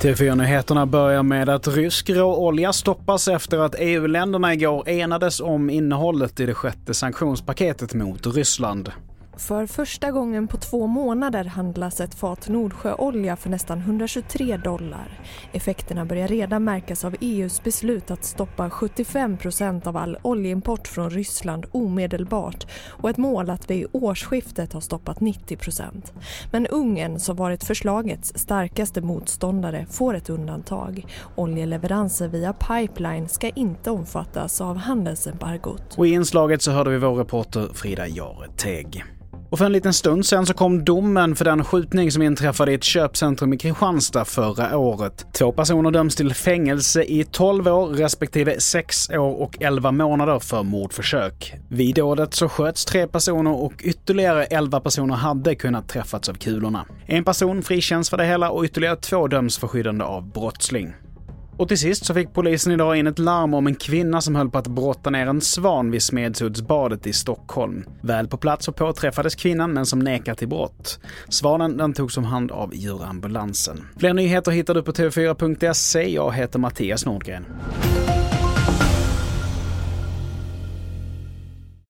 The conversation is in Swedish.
TV4-nyheterna börjar med att rysk råolja stoppas efter att EU-länderna igår enades om innehållet i det sjätte sanktionspaketet mot Ryssland. För första gången på två månader handlas ett fat Nordsjöolja för nästan 123 dollar. Effekterna börjar redan märkas av EUs beslut att stoppa 75% av all oljeimport från Ryssland omedelbart och ett mål att vid årsskiftet ha stoppat 90% Men Ungern, som varit förslagets starkaste motståndare, får ett undantag. Oljeleveranser via pipeline ska inte omfattas av handelsembargot. Och i inslaget så hörde vi vår reporter Frida Jareteg. Och för en liten stund sen så kom domen för den skjutning som inträffade i ett köpcentrum i Kristianstad förra året. Två personer döms till fängelse i 12 år respektive 6 år och 11 månader för mordförsök. Vid dådet så sköts tre personer och ytterligare 11 personer hade kunnat träffats av kulorna. En person frikänns för det hela och ytterligare två döms för skyddande av brottsling. Och till sist så fick polisen idag in ett larm om en kvinna som höll på att brotta ner en svan vid Smedshultsbadet i Stockholm. Väl på plats så påträffades kvinnan men som nekar till brott. Svanen den togs om hand av djurambulansen. Fler nyheter hittar du på tv4.se. Jag heter Mattias Nordgren.